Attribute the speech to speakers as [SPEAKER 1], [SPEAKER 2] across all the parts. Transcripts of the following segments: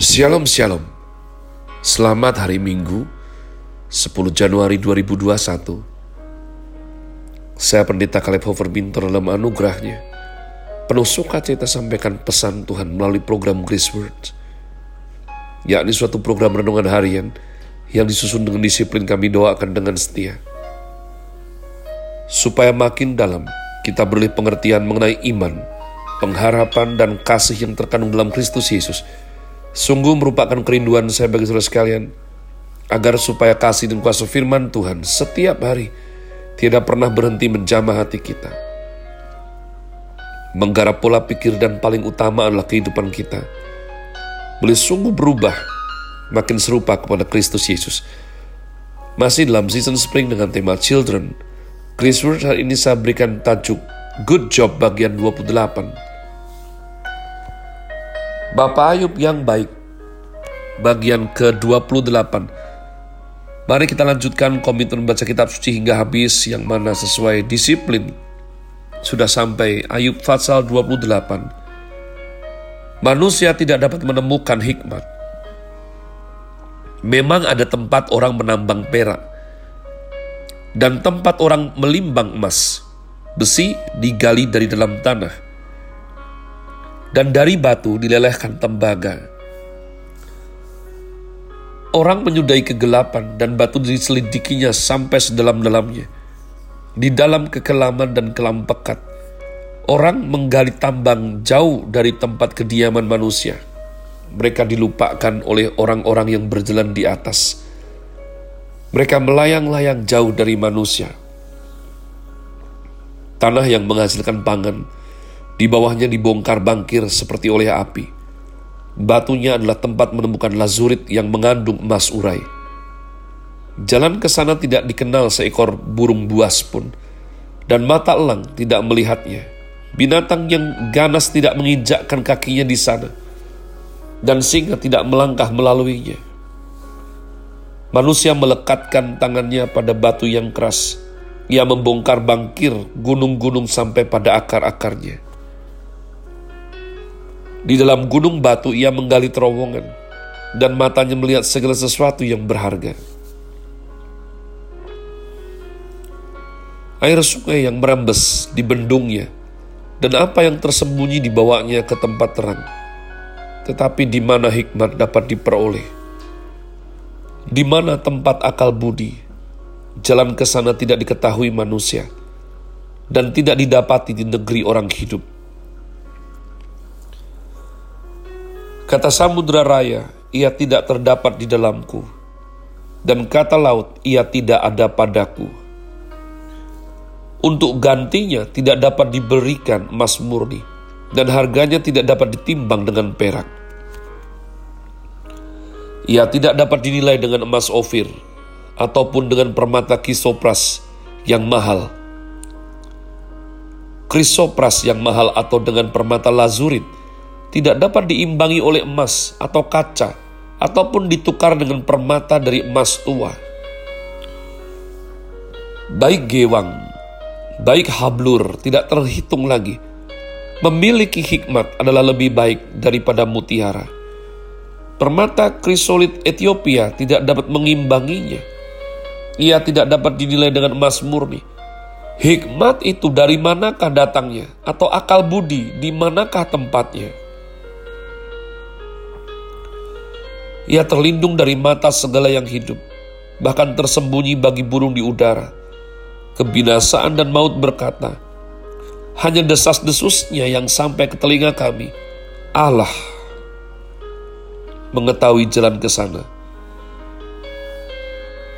[SPEAKER 1] Shalom Shalom Selamat hari Minggu 10 Januari 2021 Saya Pendeta Caleb Hofer Bintor dalam anugerahnya Penuh sukacita sampaikan pesan Tuhan melalui program Grace Words yakni suatu program renungan harian yang disusun dengan disiplin kami doakan dengan setia. Supaya makin dalam kita berlih pengertian mengenai iman, pengharapan dan kasih yang terkandung dalam Kristus Yesus. Sungguh merupakan kerinduan saya bagi saudara sekalian, agar supaya kasih dan kuasa firman Tuhan setiap hari tidak pernah berhenti menjamah hati kita. Menggarap pola pikir dan paling utama adalah kehidupan kita. Boleh sungguh berubah, makin serupa kepada Kristus Yesus. Masih dalam season spring dengan tema Children, Chris Word hari ini saya berikan tajuk Good Job bagian 28. Bapak Ayub yang baik. Bagian ke-28. Mari kita lanjutkan komitmen baca kitab suci hingga habis Yang mana sesuai disiplin. Sudah sampai Ayub pasal 28 Manusia tidak dapat menemukan hikmat. Memang ada tempat orang menambang perak Dan tempat orang melimbang emas. Besi digali dari dalam tanah dan dari batu dilelehkan tembaga. Orang menyudahi kegelapan dan batu diselidikinya sampai sedalam-dalamnya. Di dalam kekelaman dan kelam pekat, orang menggali tambang jauh dari tempat kediaman manusia. Mereka dilupakan oleh orang-orang yang berjalan di atas. Mereka melayang-layang jauh dari manusia. Tanah yang menghasilkan pangan, di bawahnya dibongkar bangkir seperti oleh api. Batunya adalah tempat menemukan lazurit yang mengandung emas urai. Jalan ke sana tidak dikenal seekor burung buas pun, dan mata elang tidak melihatnya. Binatang yang ganas tidak menginjakkan kakinya di sana, dan singa tidak melangkah melaluinya. Manusia melekatkan tangannya pada batu yang keras. Ia membongkar bangkir gunung-gunung sampai pada akar-akarnya. Di dalam gunung batu ia menggali terowongan, dan matanya melihat segala sesuatu yang berharga. Air sungai yang merembes di bendungnya, dan apa yang tersembunyi dibawanya ke tempat terang. Tetapi di mana hikmat dapat diperoleh? Di mana tempat akal budi? Jalan ke sana tidak diketahui manusia, dan tidak didapati di negeri orang hidup. Kata samudra raya, ia tidak terdapat di dalamku. Dan kata laut, ia tidak ada padaku. Untuk gantinya tidak dapat diberikan emas murni, dan harganya tidak dapat ditimbang dengan perak. Ia tidak dapat dinilai dengan emas ofir, ataupun dengan permata kisopras yang mahal. Krisopras yang mahal atau dengan permata lazurit tidak dapat diimbangi oleh emas atau kaca, ataupun ditukar dengan permata dari emas tua. Baik gewang, baik hablur tidak terhitung lagi. Memiliki hikmat adalah lebih baik daripada mutiara. Permata krisolit Ethiopia tidak dapat mengimbanginya. Ia tidak dapat dinilai dengan emas murni. Hikmat itu dari manakah datangnya? Atau akal budi di manakah tempatnya? Ia terlindung dari mata segala yang hidup, bahkan tersembunyi bagi burung di udara. Kebinasaan dan maut berkata, hanya desas-desusnya yang sampai ke telinga kami. Allah mengetahui jalan ke sana.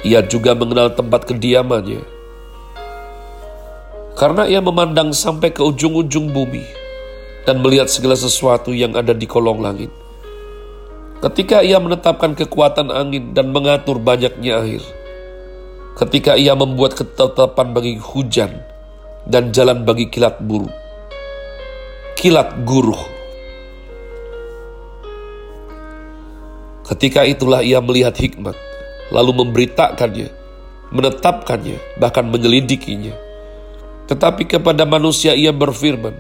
[SPEAKER 1] Ia juga mengenal tempat kediamannya. Karena ia memandang sampai ke ujung-ujung bumi dan melihat segala sesuatu yang ada di kolong langit. Ketika ia menetapkan kekuatan angin dan mengatur banyaknya air. Ketika ia membuat ketetapan bagi hujan dan jalan bagi kilat buru. Kilat guruh. Ketika itulah ia melihat hikmat, lalu memberitakannya, menetapkannya, bahkan menyelidikinya. Tetapi kepada manusia ia berfirman,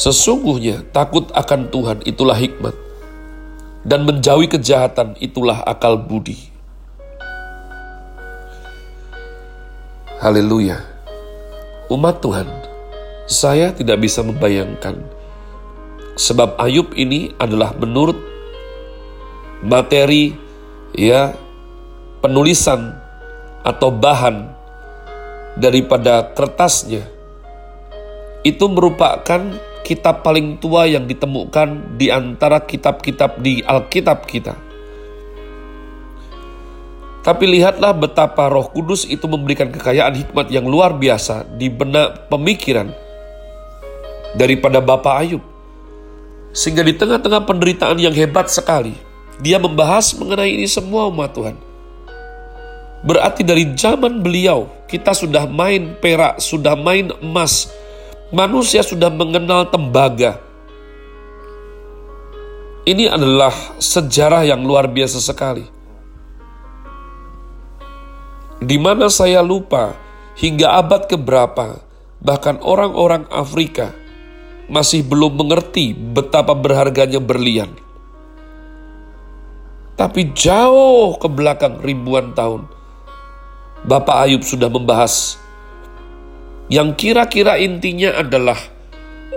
[SPEAKER 1] Sesungguhnya takut akan Tuhan itulah hikmat dan menjauhi kejahatan itulah akal budi. Haleluya. Umat Tuhan, saya tidak bisa membayangkan sebab Ayub ini adalah menurut materi ya penulisan atau bahan daripada kertasnya itu merupakan kitab paling tua yang ditemukan di antara kitab-kitab di Alkitab kita. Tapi lihatlah betapa Roh Kudus itu memberikan kekayaan hikmat yang luar biasa di benak pemikiran daripada Bapak Ayub. Sehingga di tengah-tengah penderitaan yang hebat sekali, dia membahas mengenai ini semua umat Tuhan. Berarti dari zaman beliau, kita sudah main perak, sudah main emas, manusia sudah mengenal tembaga. Ini adalah sejarah yang luar biasa sekali. Di mana saya lupa hingga abad keberapa, bahkan orang-orang Afrika masih belum mengerti betapa berharganya berlian. Tapi jauh ke belakang ribuan tahun, Bapak Ayub sudah membahas yang kira-kira intinya adalah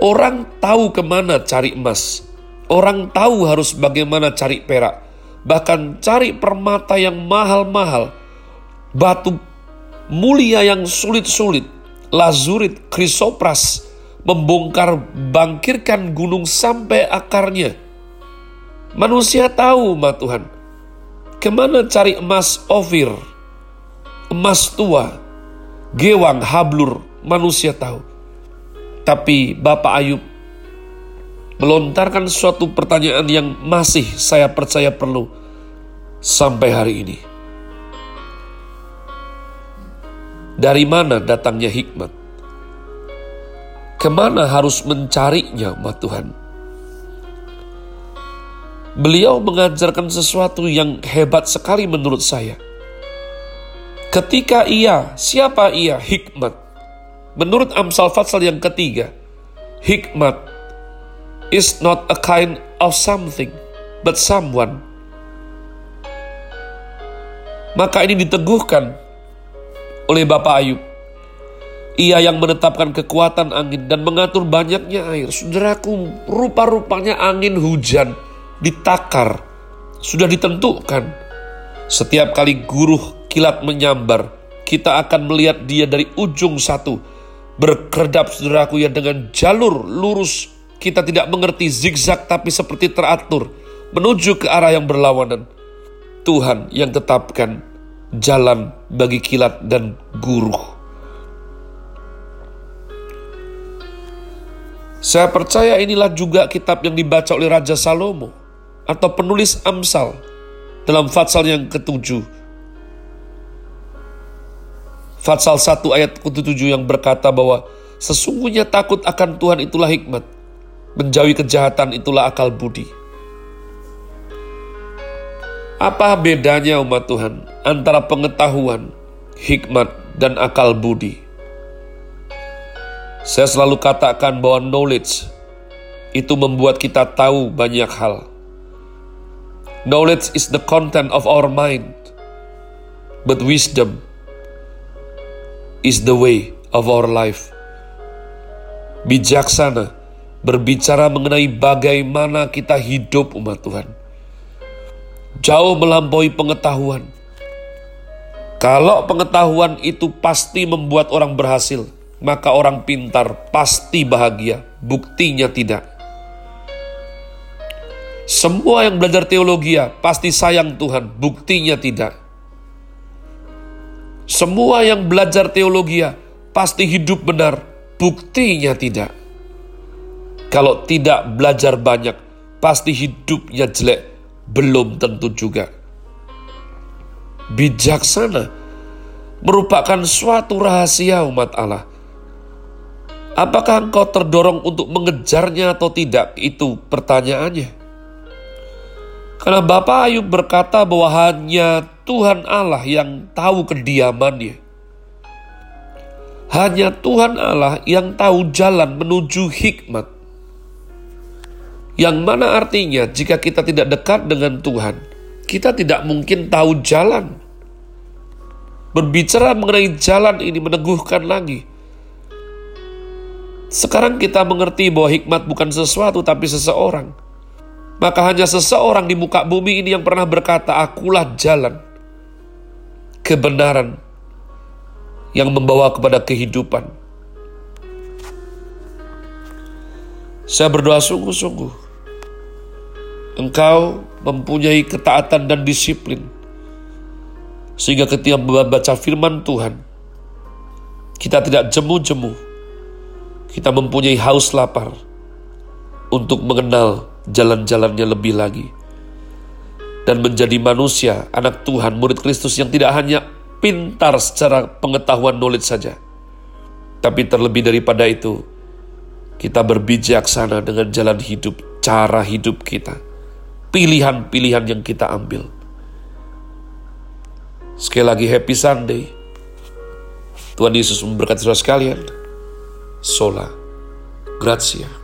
[SPEAKER 1] orang tahu ke mana cari emas, orang tahu harus bagaimana cari perak, bahkan cari permata yang mahal-mahal, batu mulia yang sulit-sulit, lazurit, krisopras, membongkar bangkirkan gunung sampai akarnya. Manusia tahu, ma Tuhan, ke mana cari emas Ofir, emas tua, gewang, hablur, manusia tahu. Tapi Bapak Ayub melontarkan suatu pertanyaan yang masih saya percaya perlu sampai hari ini. Dari mana datangnya hikmat? Ke mana harus mencarinya, umat Tuhan? Beliau mengajarkan sesuatu yang hebat sekali menurut saya. Ketika ia, siapa ia? Hikmat Menurut Amsal Fatsal yang ketiga, hikmat is not a kind of something, but someone. Maka ini diteguhkan oleh Bapak Ayub. Ia yang menetapkan kekuatan angin dan mengatur banyaknya air. Saudaraku, rupa-rupanya angin hujan ditakar, sudah ditentukan. Setiap kali guruh kilat menyambar, kita akan melihat dia dari ujung satu berkedap saudaraku ya dengan jalur lurus kita tidak mengerti zigzag tapi seperti teratur menuju ke arah yang berlawanan. Tuhan yang tetapkan jalan bagi kilat dan guru. Saya percaya inilah juga kitab yang dibaca oleh Raja Salomo atau penulis Amsal dalam Fatsal yang ketujuh Fatsal 1 ayat ke-7 yang berkata bahwa sesungguhnya takut akan Tuhan itulah hikmat, menjauhi kejahatan itulah akal budi. Apa bedanya umat Tuhan antara pengetahuan, hikmat, dan akal budi? Saya selalu katakan bahwa knowledge itu membuat kita tahu banyak hal. Knowledge is the content of our mind, but wisdom is the way of our life. Bijaksana berbicara mengenai bagaimana kita hidup umat Tuhan. Jauh melampaui pengetahuan. Kalau pengetahuan itu pasti membuat orang berhasil, maka orang pintar pasti bahagia. Buktinya tidak. Semua yang belajar teologi pasti sayang Tuhan, buktinya tidak. Semua yang belajar teologi pasti hidup benar, buktinya tidak. Kalau tidak belajar banyak, pasti hidupnya jelek, belum tentu juga. Bijaksana merupakan suatu rahasia umat Allah. Apakah engkau terdorong untuk mengejarnya atau tidak? Itu pertanyaannya. Karena Bapak Ayub berkata bahwa hanya Tuhan Allah yang tahu kediamannya. Hanya Tuhan Allah yang tahu jalan menuju hikmat. Yang mana artinya jika kita tidak dekat dengan Tuhan, kita tidak mungkin tahu jalan. Berbicara mengenai jalan ini meneguhkan lagi. Sekarang kita mengerti bahwa hikmat bukan sesuatu tapi seseorang. Maka hanya seseorang di muka bumi ini yang pernah berkata, akulah jalan, kebenaran, yang membawa kepada kehidupan. Saya berdoa sungguh-sungguh engkau mempunyai ketaatan dan disiplin. Sehingga ketika membaca firman Tuhan, kita tidak jemu-jemu. Kita mempunyai haus lapar untuk mengenal jalan-jalannya lebih lagi. Dan menjadi manusia, anak Tuhan, murid Kristus yang tidak hanya pintar secara pengetahuan knowledge saja. Tapi terlebih daripada itu, kita berbijaksana dengan jalan hidup, cara hidup kita pilihan-pilihan yang kita ambil. Sekali lagi happy Sunday. Tuhan Yesus memberkati saudara sekalian. Sola. Grazie.